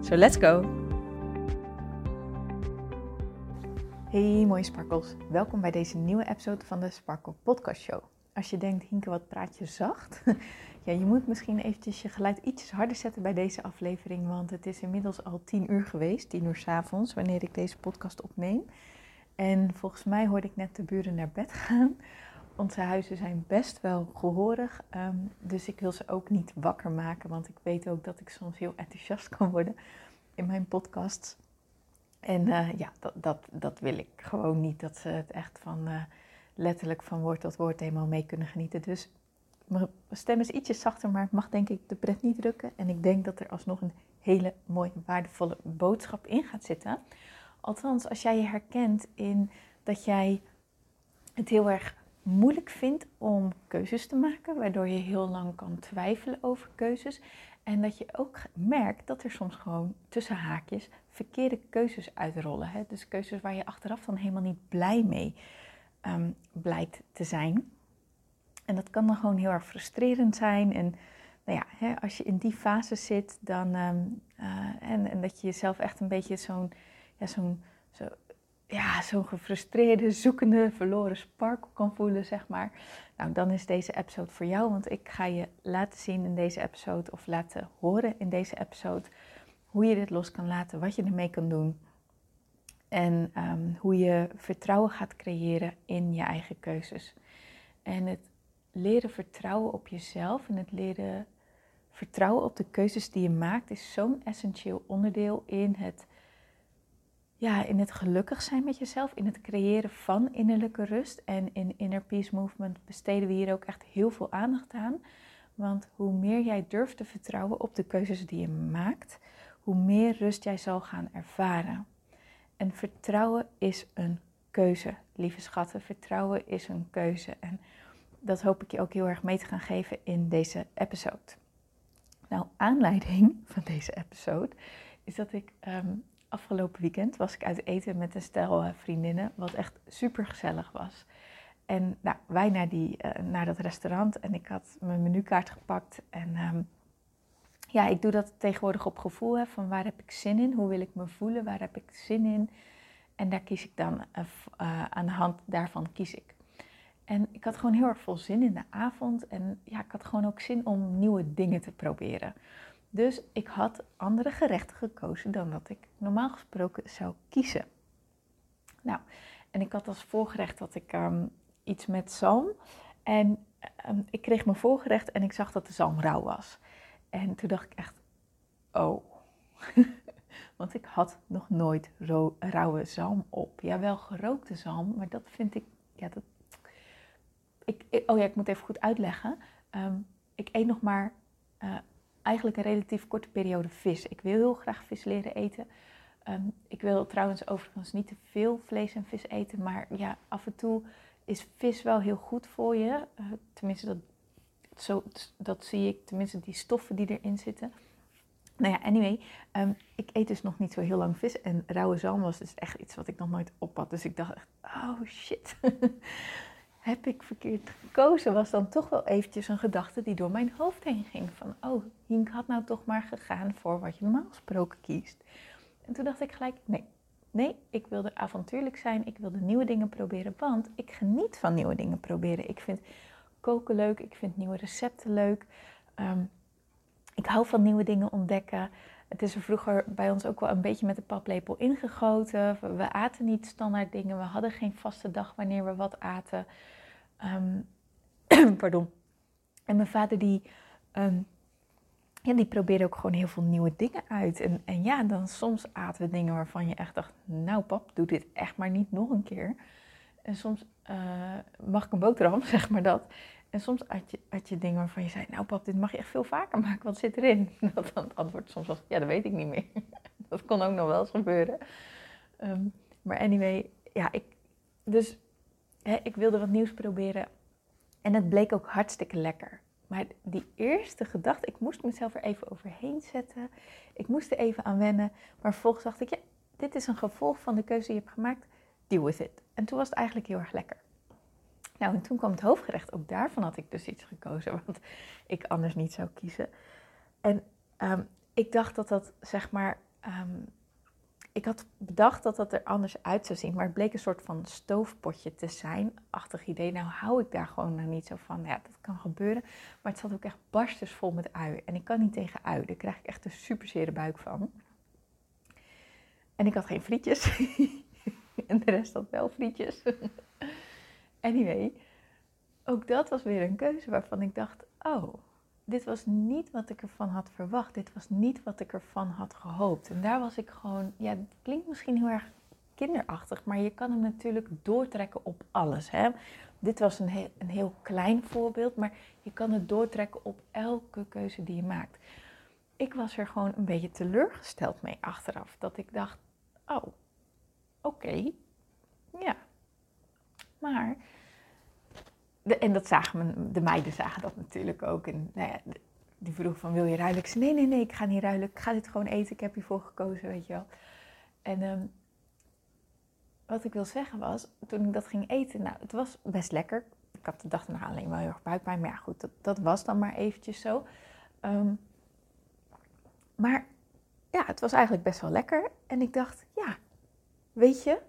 So let's go! Hey mooie sparkles, welkom bij deze nieuwe episode van de Sparkle Podcast Show. Als je denkt, Hinke, wat praat je zacht? ja, je moet misschien eventjes je geluid iets harder zetten bij deze aflevering, want het is inmiddels al tien uur geweest, tien uur s avonds, wanneer ik deze podcast opneem. En volgens mij hoorde ik net de buren naar bed gaan. Onze huizen zijn best wel gehoorig, ehm, dus ik wil ze ook niet wakker maken, want ik weet ook dat ik soms heel enthousiast kan worden in mijn podcasts. En eh, ja, dat, dat, dat wil ik gewoon niet, dat ze het echt van uh, letterlijk van woord tot woord helemaal mee kunnen genieten. Dus mijn stem is ietsje zachter, maar ik mag denk ik de pret niet drukken. En ik denk dat er alsnog een hele mooie, waardevolle boodschap in gaat zitten. Althans, als jij je herkent in dat jij het heel erg moeilijk vindt om keuzes te maken, waardoor je heel lang kan twijfelen over keuzes. En dat je ook merkt dat er soms gewoon tussen haakjes verkeerde keuzes uitrollen. Hè? Dus keuzes waar je achteraf dan helemaal niet blij mee um, blijkt te zijn. En dat kan dan gewoon heel erg frustrerend zijn. En nou ja, hè, als je in die fase zit, dan, um, uh, en, en dat je jezelf echt een beetje zo'n ja, zo'n zo, ja, zo'n gefrustreerde, zoekende, verloren sparkle kan voelen, zeg maar. Nou, dan is deze episode voor jou, want ik ga je laten zien in deze episode, of laten horen in deze episode, hoe je dit los kan laten, wat je ermee kan doen. En um, hoe je vertrouwen gaat creëren in je eigen keuzes. En het leren vertrouwen op jezelf en het leren vertrouwen op de keuzes die je maakt, is zo'n essentieel onderdeel in het ja, in het gelukkig zijn met jezelf, in het creëren van innerlijke rust. En in Inner Peace Movement besteden we hier ook echt heel veel aandacht aan. Want hoe meer jij durft te vertrouwen op de keuzes die je maakt, hoe meer rust jij zal gaan ervaren. En vertrouwen is een keuze, lieve schatten. Vertrouwen is een keuze. En dat hoop ik je ook heel erg mee te gaan geven in deze episode. Nou, aanleiding van deze episode is dat ik ehm, afgelopen weekend was ik uit eten met een stel eh, vriendinnen, wat echt super gezellig was. En nou, wij naar, die, uh, naar dat restaurant en ik had mijn menukaart gepakt. En um, ja, ik doe dat tegenwoordig op gevoel, hè, van waar heb ik zin in, hoe wil ik me voelen, waar heb ik zin in. En daar kies ik dan, uh, aan de hand daarvan kies ik. En ik had gewoon heel erg veel zin in de avond en ja, ik had gewoon ook zin om nieuwe dingen te proberen. Dus ik had andere gerechten gekozen dan dat ik normaal gesproken zou kiezen. Nou, en ik had als voorgerecht dat ik um, iets met zalm. En um, ik kreeg mijn voorgerecht en ik zag dat de zalm rauw was. En toen dacht ik echt, oh. Want ik had nog nooit rauwe zalm op. Ja, wel gerookte zalm, maar dat vind ik, ja, dat... Ik, oh ja, ik moet even goed uitleggen. Um, ik eet nog maar uh, eigenlijk een relatief korte periode vis. Ik wil heel graag vis leren eten. Um, ik wil trouwens overigens niet te veel vlees en vis eten, maar ja, af en toe is vis wel heel goed voor je. Uh, tenminste, dat, zo, dat zie ik, tenminste die stoffen die erin zitten. Nou ja, anyway, um, ik eet dus nog niet zo heel lang vis en rauwe zalm was dus echt iets wat ik nog nooit op had. Dus ik dacht echt, oh shit. heb ik verkeerd gekozen, was dan toch wel eventjes een gedachte die door mijn hoofd heen ging. Van, oh, Hink had nou toch maar gegaan voor wat je normaal gesproken kiest. En toen dacht ik gelijk, nee, nee, ik wilde avontuurlijk zijn, ik wilde nieuwe dingen proberen, want ik geniet van nieuwe dingen proberen. Ik vind koken leuk, ik vind nieuwe recepten leuk. Um, ik hou van nieuwe dingen ontdekken. Het is er vroeger bij ons ook wel een beetje met de paplepel ingegoten. We aten niet standaard dingen. We hadden geen vaste dag wanneer we wat aten. Um, pardon. En mijn vader die, um, ja, die probeerde ook gewoon heel veel nieuwe dingen uit. En, en ja, dan soms aten we dingen waarvan je echt dacht, nou pap, doe dit echt maar niet nog een keer. En soms uh, mag ik een boterham, zeg maar dat. En soms had je, je dingen waarvan je zei, nou pap, dit mag je echt veel vaker maken, wat zit erin? Dat dan het antwoord soms was, ja, dat weet ik niet meer. dat kon ook nog wel eens gebeuren. Ehm, maar anyway, ja, ik, dus ik wilde wat nieuws proberen. En het bleek ook hartstikke lekker. Maar die eerste gedachte, ik moest mezelf er even overheen zetten. Ik moest er even aan wennen. Maar vervolgens dacht ik, ja, dit is een gevolg van de keuze die je hebt gemaakt. Deal with it. En toen was het eigenlijk heel erg lekker. Nou, en toen kwam het hoofdgerecht. Ook daarvan had ik dus iets gekozen, wat ik anders niet zou kiezen. En ehm, ik dacht dat dat, zeg maar, ehm, ik had bedacht dat dat er anders uit zou zien, maar het bleek een soort van stoofpotje te zijn. Achtig idee. Nou hou ik daar gewoon niet zo van. Ja, dat kan gebeuren. Maar het zat ook echt barstens vol met ui. En ik kan niet tegen ui. Daar krijg ik echt een super buik van. En ik had geen frietjes. en de rest had wel frietjes. anyway, ook dat was weer een keuze waarvan ik dacht: oh, dit was niet wat ik ervan had verwacht. Dit was niet wat ik ervan had gehoopt. En daar was ik gewoon, ja, het klinkt misschien heel erg kinderachtig, maar je kan hem natuurlijk doortrekken op alles. Hè? Dit was een heel, een heel klein voorbeeld, maar je kan het doortrekken op elke keuze die je maakt. Ik was er gewoon een beetje teleurgesteld mee achteraf. Dat ik dacht, oh, oké, ja. Maar en dat zagen de meiden zagen dat natuurlijk ook. En nou ja, die vroeg van, wil je ruilen? Ik zei, nee, nee, nee, ik ga niet ruilen. Ik ga dit gewoon eten. Ik heb hiervoor gekozen, weet je wel. En um, wat ik wil zeggen was, toen ik dat ging eten, nou, het was best lekker. Ik had de dag daarna alleen wel heel erg buikpijn. Maar ja, goed, dat, dat was dan maar eventjes zo. Um, maar ja, het was eigenlijk best wel lekker. En ik dacht, ja, weet je,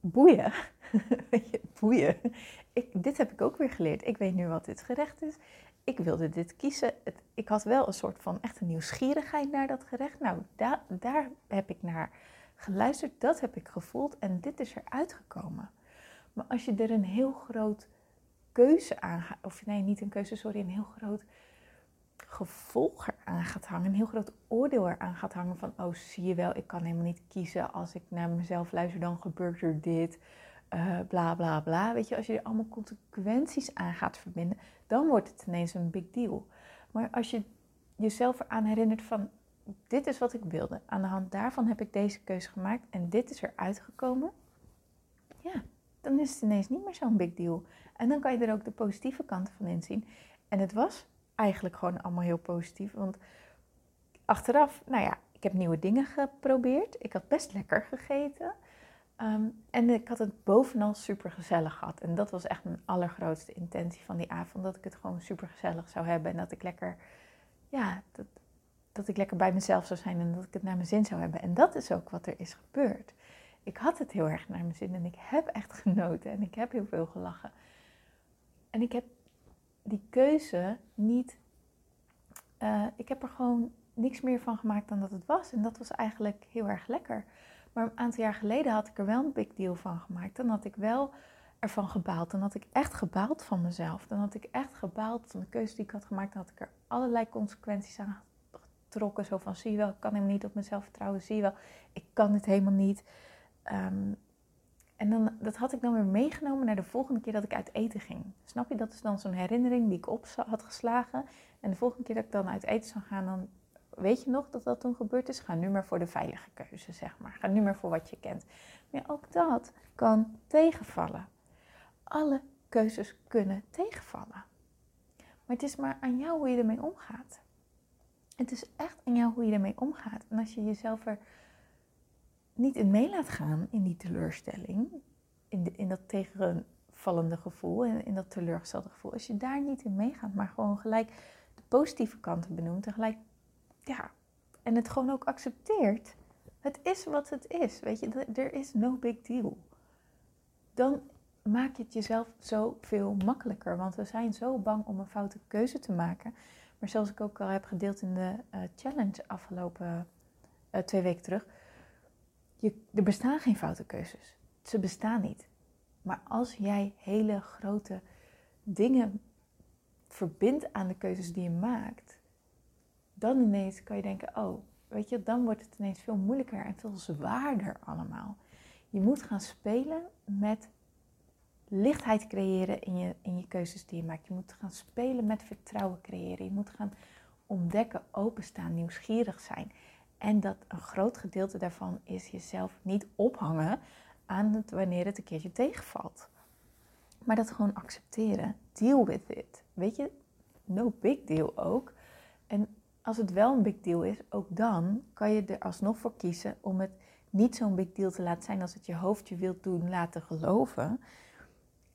boeien. boeien dit heb ik ook weer geleerd. Ik weet nu wat dit gerecht is. Ik wilde dit kiezen. Ik had wel een soort van echte nieuwsgierigheid naar dat gerecht. Nou, daar heb ik naar geluisterd. Dat heb ik gevoeld. En dit is er uitgekomen. Maar als je er een heel groot keuze aan gaat, of nee, niet een keuze, sorry, een heel groot gevolg aan gaat hangen, een heel groot oordeel eraan gaat hangen van, oh zie je wel, ik kan helemaal niet kiezen als ik naar mezelf luister, dan gebeurt er dit uh, bla bla bla. Weet je, als je er allemaal consequenties aan gaat verbinden, dan wordt het ineens een big deal. Maar als je jezelf eraan herinnert van dit is wat ik wilde. Aan de hand daarvan heb ik deze keuze gemaakt en dit is er uitgekomen. Ja, dan is het ineens niet meer zo'n big deal. En dan kan je er ook de positieve kanten van inzien. En het was eigenlijk gewoon allemaal heel positief. Want achteraf, nou ja, ik heb nieuwe dingen geprobeerd. Ik had best lekker gegeten. Ehm, en ik had het bovenal super gezellig gehad. En dat was echt mijn allergrootste intentie van die avond. Dat ik het gewoon super gezellig zou hebben. En dat ik lekker, ja, dat, dat ik lekker bij mezelf zou zijn. En dat ik het naar mijn zin zou hebben. En dat is ook wat er is gebeurd. Ik had het heel erg naar mijn zin. En ik heb echt genoten. En ik heb heel veel gelachen. En ik heb die keuze niet. Uh, ik heb er gewoon niks meer van gemaakt dan dat het was. En dat was eigenlijk heel erg lekker. Maar een aantal jaar geleden had ik er wel een big deal van gemaakt. Dan had ik wel ervan gebaald. Dan had ik echt gebaald van mezelf. Dan had ik echt gebaald van de keuze die ik had gemaakt. Dan had ik er allerlei consequenties aan getrokken. Zo van, zie je wel, ik kan helemaal niet op mezelf vertrouwen. Zie je wel, ik kan het helemaal niet. Ehm, en dan, dat had ik dan weer meegenomen naar de volgende keer dat ik uit eten ging. Snap je? Dat is dan zo'n herinnering die ik op had geslagen. En de volgende keer dat ik dan uit eten zou gaan, dan weet je nog dat dat toen gebeurd is? Ga nu maar voor de veilige keuze, zeg maar. Ga nu maar voor wat je kent. Maar ook dat kan tegenvallen. Alle keuzes kunnen tegenvallen. Maar het is maar aan jou hoe je ermee omgaat. Het is echt aan jou hoe je ermee omgaat. En als je jezelf er niet in mee laat gaan in die teleurstelling, in, in dat tegenvallende gevoel, in, in dat teleurgestelde gevoel, als je daar niet in meegaat, maar gewoon gelijk de positieve kanten benoemt en gelijk ja, en het gewoon ook accepteert. Het is wat het is, weet je, er is no big deal. Dan maak je het jezelf zoveel makkelijker, want we zijn zo bang om een foute keuze te maken. Maar zoals ik ook al heb gedeeld in de uh, challenge afgelopen uh, twee weken terug, je, er bestaan geen foute keuzes. Ze bestaan niet. Maar als jij hele grote dingen verbindt aan de keuzes die je maakt, dan ineens kan je denken, oh, weet je, dan wordt het ineens veel moeilijker en veel zwaarder allemaal. Je moet gaan spelen met lichtheid creëren in je, in je keuzes die je maakt. Je moet gaan spelen met vertrouwen creëren. Je moet gaan ontdekken, openstaan, nieuwsgierig zijn. En dat een groot gedeelte daarvan is jezelf niet ophangen aan het wanneer het een keertje tegenvalt. Maar dat gewoon accepteren. Deal with it. Weet je, no big deal ook. En als het wel een big deal is, ook dan kan je er alsnog voor kiezen om het niet zo'n big deal te laten zijn als het je hoofd je wilt doen laten geloven.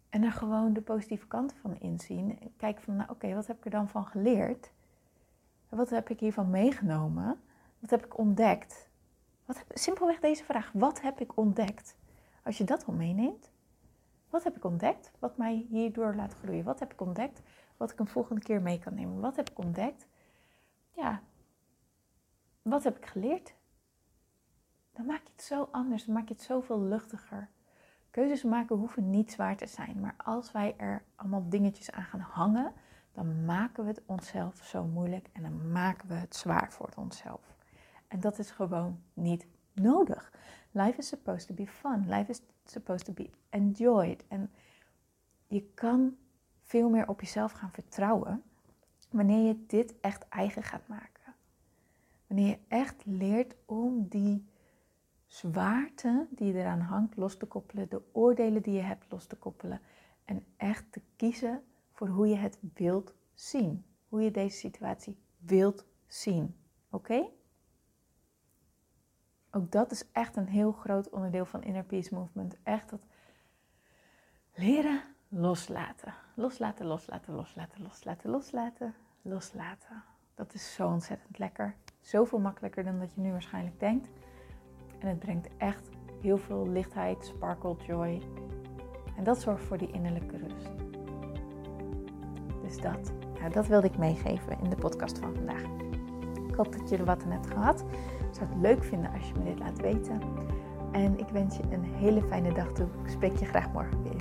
En er gewoon de positieve kanten van inzien. Kijk van, nou oké, wat heb ik er dan van geleerd? Wat heb ik hiervan meegenomen? Wat heb ik ontdekt? Wat simpelweg deze vraag. Wat heb ik ontdekt? Als je dat al meeneemt. Wat heb ik ontdekt? Wat mij hierdoor laat groeien? Wat heb ik ontdekt? Wat ik een volgende keer mee kan nemen? Wat heb ik ontdekt? Ja, wat heb ik geleerd? Dan maak je het zo anders. Dan maak je het zoveel luchtiger. Keuzes maken hoeven niet zwaar te zijn. Maar als wij er allemaal dingetjes aan gaan hangen, dan maken we het onszelf zo moeilijk en dan maken we het zwaar voor onszelf. En dat is gewoon niet nodig. Life is supposed to be fun. Life is supposed to be enjoyed. En je kan veel meer op jezelf gaan vertrouwen wanneer je dit echt eigen gaat maken. Wanneer je echt leert om die zwaarte die eraan hangt los te koppelen, de oordelen die je hebt los te koppelen en echt te kiezen voor hoe je het wilt zien. Hoe je deze situatie wilt zien. Oké? Ook dat is echt een heel groot onderdeel van Inner Peace Movement. Echt dat leren loslaten. Loslaten, loslaten, loslaten, loslaten, loslaten, loslaten. Dat is zo ontzettend lekker. Zoveel makkelijker dan dat je nu waarschijnlijk denkt. En het brengt echt heel veel lichtheid, sparkle, joy. En dat zorgt voor die innerlijke rust. Dus dat. Dat wilde ik meegeven in de podcast van vandaag. Ik hoop dat je er wat aan hebt gehad. Ik zou het leuk vinden als je me dit laat weten. En ik wens je een hele fijne dag toe. Ik spreek je graag morgen weer.